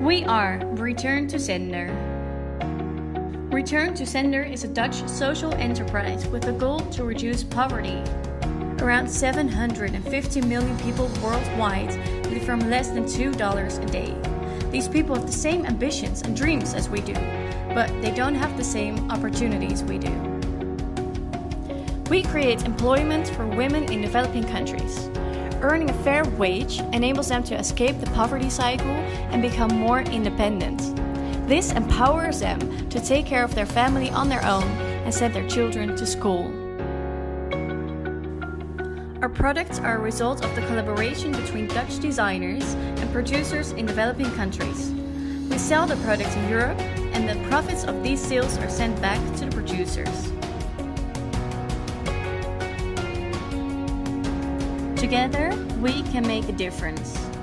We are Return to Sender. Return to Sender is a Dutch social enterprise with a goal to reduce poverty. Around 750 million people worldwide live from less than $2 a day. These people have the same ambitions and dreams as we do, but they don't have the same opportunities we do. We create employment for women in developing countries. Earning a fair wage enables them to escape the poverty cycle and become more independent. This empowers them to take care of their family on their own and send their children to school. Our products are a result of the collaboration between Dutch designers and producers in developing countries. We sell the products in Europe, and the profits of these sales are sent back to the producers. Together, we can make a difference.